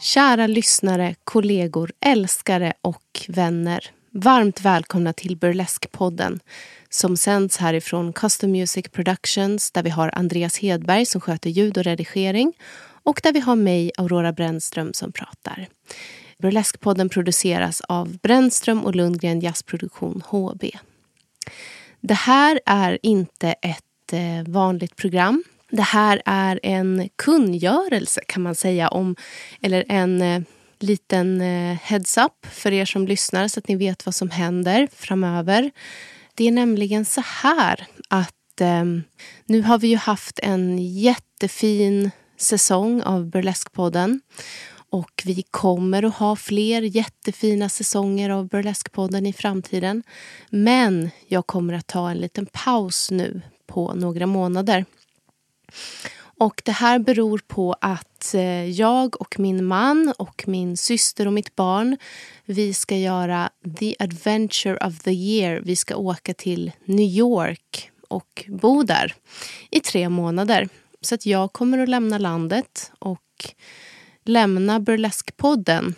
Kära lyssnare, kollegor, älskare och vänner. Varmt välkomna till Burlesque-podden som sänds härifrån Custom Music Productions där vi har Andreas Hedberg som sköter ljud och redigering och där vi har mig, Aurora Brännström, som pratar. Burlesque-podden produceras av Brännström och Lundgren Jazzproduktion HB. Det här är inte ett eh, vanligt program. Det här är en kungörelse kan man säga om, eller en eh, liten eh, heads-up för er som lyssnar så att ni vet vad som händer framöver. Det är nämligen så här att eh, nu har vi ju haft en jättefin säsong av Burlesque-podden. Och vi kommer att ha fler jättefina säsonger av Burlesque-podden i framtiden. Men jag kommer att ta en liten paus nu på några månader. Och det här beror på att eh, jag och min man och min syster och mitt barn vi ska göra the adventure of the year. Vi ska åka till New York och bo där i tre månader. Så att jag kommer att lämna landet och lämna Burlesque-podden.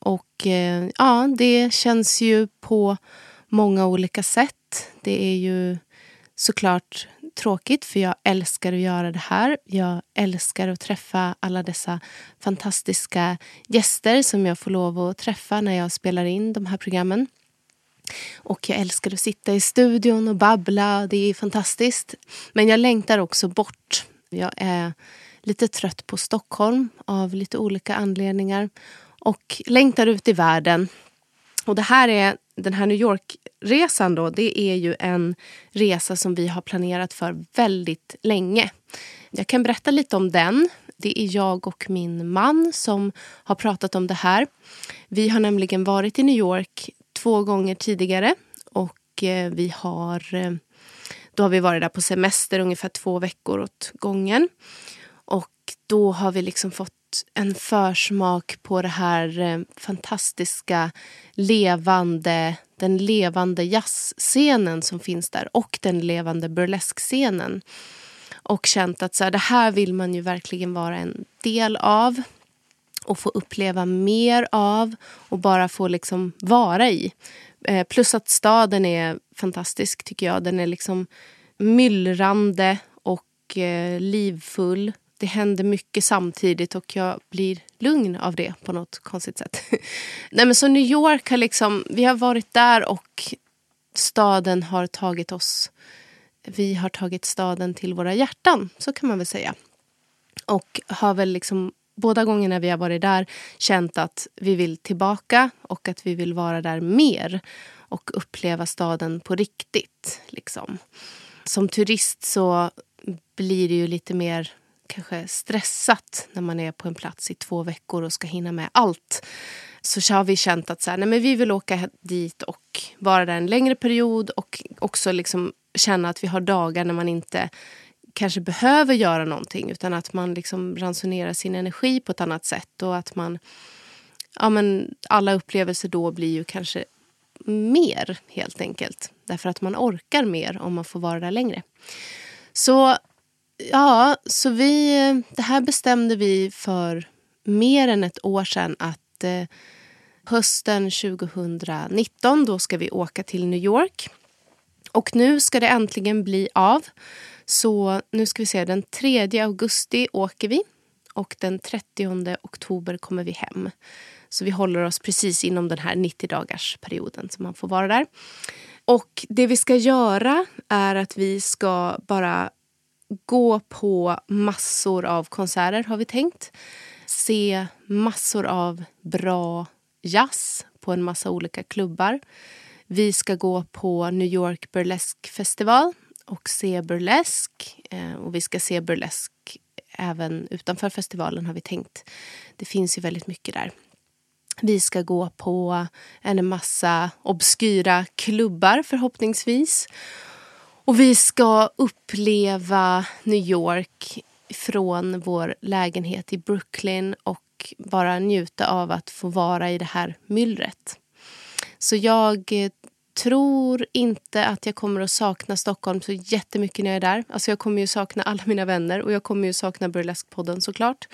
Och eh, ja, det känns ju på många olika sätt. Det är ju såklart tråkigt för jag älskar att göra det här. Jag älskar att träffa alla dessa fantastiska gäster som jag får lov att träffa när jag spelar in de här programmen. Och jag älskar att sitta i studion och babbla. Det är fantastiskt. Men jag längtar också bort. Jag är lite trött på Stockholm av lite olika anledningar och längtar ut i världen. Och det här är den här New York Resan då, det är ju en resa som vi har planerat för väldigt länge. Jag kan berätta lite om den. Det är jag och min man som har pratat om det här. Vi har nämligen varit i New York två gånger tidigare och eh, vi har eh, då har vi varit där på semester ungefär två veckor åt gången. Och då har vi liksom fått en försmak på det här eh, fantastiska levande, den levande jazzscenen som finns där och den levande burleskscenen. Och känt att så här, det här vill man ju verkligen vara en del av och få uppleva mer av och bara få liksom vara i. Eh, plus att staden är fantastisk tycker jag. Den är liksom myllrande och eh, livfull det händer mycket samtidigt och jag blir lugn av det på något konstigt sätt. Nej, men så New York har liksom, vi har varit där och staden har tagit oss, vi har tagit staden till våra hjärtan, så kan man väl säga. Och har väl liksom båda gångerna vi har varit där känt att vi vill tillbaka och att vi vill vara där mer och uppleva staden på riktigt. Liksom. Som turist så blir det ju lite mer kanske stressat när man är på en plats i två veckor och ska hinna med allt så har vi känt att så här, nej men vi vill åka dit och vara där en längre period och också liksom känna att vi har dagar när man inte kanske behöver göra någonting utan att man liksom ransonerar sin energi på ett annat sätt och att man ja men alla upplevelser då blir ju kanske mer helt enkelt därför att man orkar mer om man får vara där längre. Så Ja, så vi, det här bestämde vi för mer än ett år sedan att eh, hösten 2019 då ska vi åka till New York. Och nu ska det äntligen bli av. Så nu ska vi se, den 3 augusti åker vi och den 30 oktober kommer vi hem. Så vi håller oss precis inom den här 90 dagars perioden som man får vara där. Och det vi ska göra är att vi ska bara gå på massor av konserter har vi tänkt. Se massor av bra jazz på en massa olika klubbar. Vi ska gå på New York Burlesque Festival och se burlesk. Eh, och vi ska se burlesk även utanför festivalen har vi tänkt. Det finns ju väldigt mycket där. Vi ska gå på en massa obskyra klubbar förhoppningsvis. Och vi ska uppleva New York från vår lägenhet i Brooklyn och bara njuta av att få vara i det här myllret. Så jag eh, tror inte att jag kommer att sakna Stockholm så jättemycket när jag är där. Alltså jag kommer ju sakna alla mina vänner och jag kommer ju sakna Burlesque-podden såklart.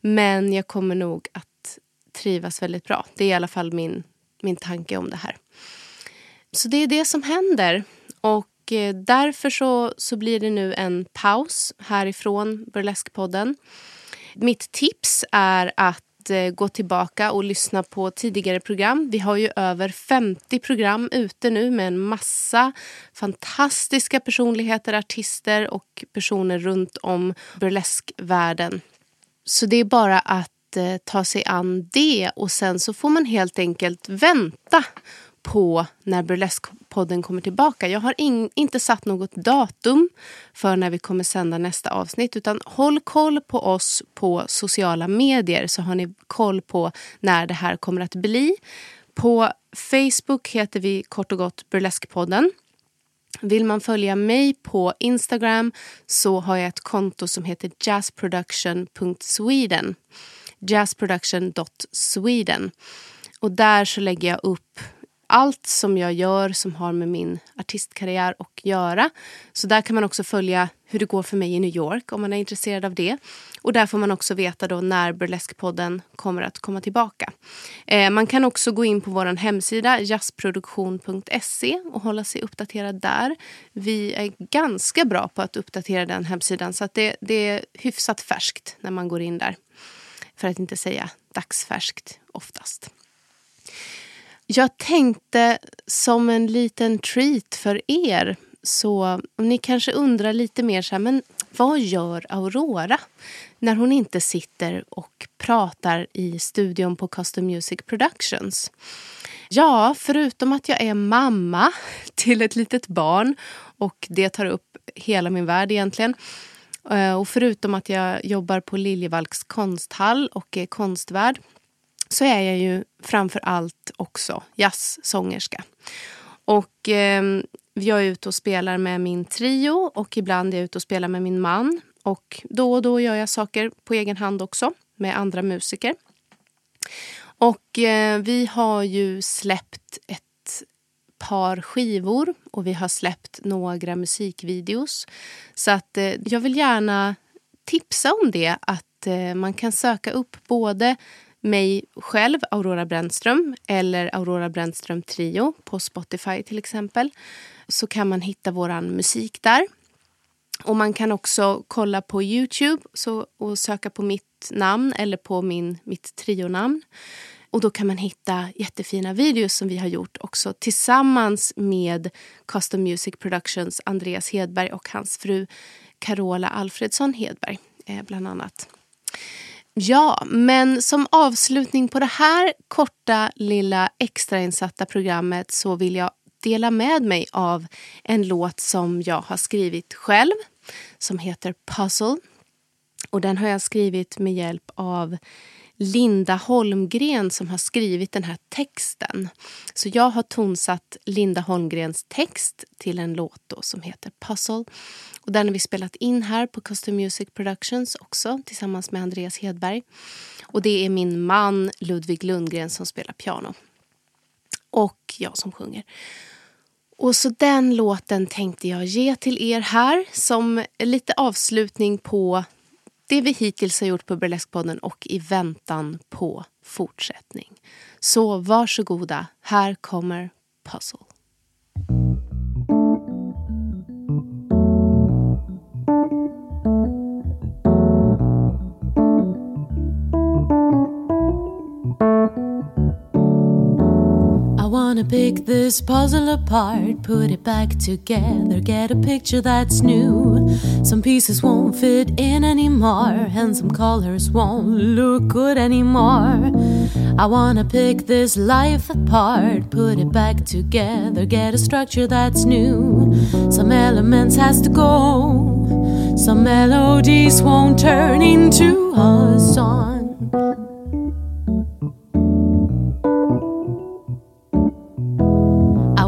Men jag kommer nog att trivas väldigt bra. Det är i alla fall min, min tanke om det här. Så det är det som händer. Och Eh, därför så, så blir det nu en paus härifrån Burleskpodden. Mitt tips är att Eh, gå tillbaka och lyssna på tidigare program. Vi har ju över 50 program ute nu med en massa fantastiska personligheter, artister och personer runt om burleskvärlden. Så det är bara att eh, ta sig an det och sen så får man helt enkelt vänta på när Burlesque-podden kommer tillbaka. Jag har in, inte satt något datum för när vi kommer sända nästa avsnitt. Utan håll koll på oss på sociala medier så har ni koll på när det här kommer att bli. På Facebook heter vi kort och gott Burlesque-podden. Vill man följa mig på Instagram så har jag ett konto som heter jazzproduction.sweden. jazzproduction.sweden. Och där så lägger jag upp allt som jag gör som har med min artistkarriär att göra. Så där kan man också följa hur det går för mig i New York om man är intresserad av det. Och där får man också veta då när Burleskpodden kommer att komma tillbaka. Eh, man kan också gå in på vår hemsida jazzproduktion.se och hålla sig uppdaterad där. Vi är ganska bra på att uppdatera den hemsidan så att det, det är hyfsat färskt när man går in där. För att inte säga dagsfärskt oftast. Jag tänkte som en liten treat för er så om ni kanske undrar lite mer så här, men vad gör Aurora när hon inte sitter och pratar i studion på Custom Music Productions? Ja, förutom att jag är mamma till ett litet barn och det tar upp hela min värld egentligen. Eh, och förutom att jag jobbar på Liljevalchs konsthall och är konstvärd så är jag ju framför allt också jazzsångerska. Och eh, jag är ute och spelar med min trio och ibland är jag ute och spelar med min man. Och då och då gör jag saker på egen hand också med andra musiker. Och eh, vi har ju släppt ett par skivor och vi har släppt några musikvideos. Så att eh, jag vill gärna tipsa om det, att eh, man kan söka upp både mig själv, Aurora Brännström eller Aurora Brännström Trio på Spotify till exempel så kan man hitta vår musik där. Och Man kan också kolla på Youtube så, och söka på mitt namn eller på min, mitt trionamn. Och Då kan man hitta jättefina videos som vi har gjort också tillsammans med Custom Music Productions Andreas Hedberg och hans fru Carola Alfredsson Hedberg, eh, bland annat. Ja, men som avslutning på det här korta lilla extrainsatta programmet så vill jag dela med mig av en låt som jag har skrivit själv som heter Puzzle. Och Den har jag skrivit med hjälp av Linda Holmgren som har skrivit den här texten. Så jag har tonsatt Linda Holmgrens text till en låt som heter Puzzle. Och den har vi spelat in här på Custom Music Productions också tillsammans med Andreas Hedberg. Och det är min man Ludvig Lundgren som spelar piano. Och jag som sjunger. Och så den låten tänkte jag ge till er här som lite avslutning på det vi hittills har gjort på Burleskpodden och i väntan på fortsättning. Så varsågoda, här kommer Puzzle. Pick this puzzle apart, put it back together, get a picture that's new. Some pieces won't fit in anymore, and some colors won't look good anymore. I wanna pick this life apart, put it back together, get a structure that's new. Some elements has to go, some melodies won't turn into a song.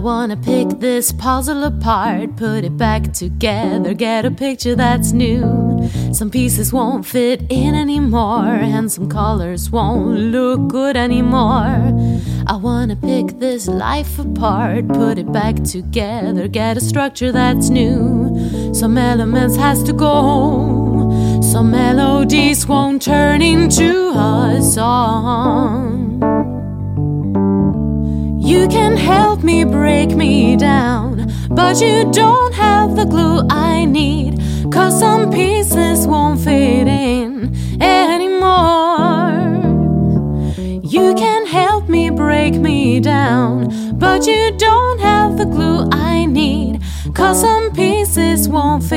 Wanna pick this puzzle apart, put it back together, get a picture that's new. Some pieces won't fit in anymore, and some colors won't look good anymore. I wanna pick this life apart, put it back together, get a structure that's new. Some elements has to go, some melodies won't turn into a song. You can help me break me down, but you don't have the glue I need, cause some pieces won't fit in anymore. You can help me break me down, but you don't have the glue I need. Cause some pieces won't fit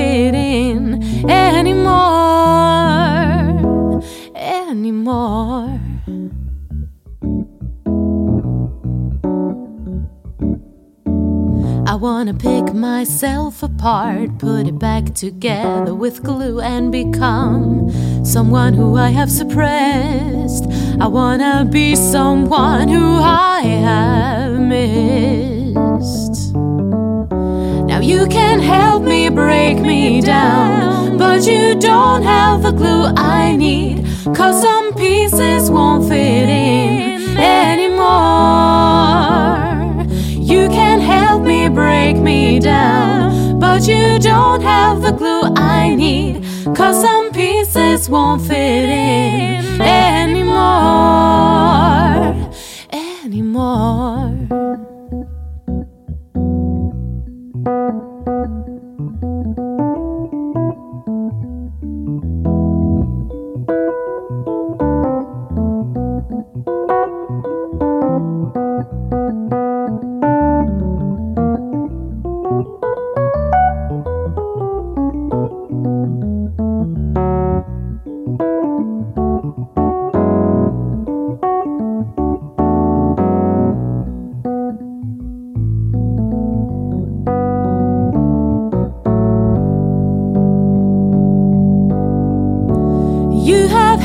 I wanna pick myself apart, put it back together with glue, and become someone who I have suppressed. I wanna be someone who I have missed. Now you can help me break me down, but you don't have the glue I need, cause some pieces won't fit in anymore. Break me down, but you don't have the glue I need. Cause some pieces won't fit in anymore. Anymore. You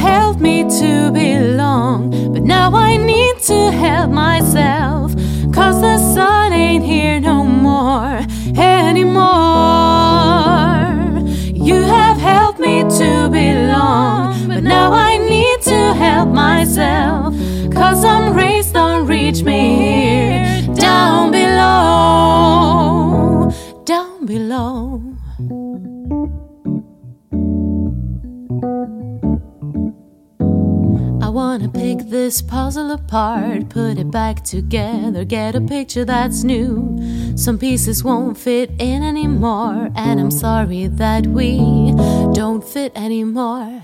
helped me to belong, but now I need to help myself. Cause the sun ain't here no more anymore. You have helped me to belong, but now I need to help myself. Cause some rays don't reach me here down below. Down below. I wanna pick this puzzle apart, put it back together, get a picture that's new. Some pieces won't fit in anymore, and I'm sorry that we don't fit anymore.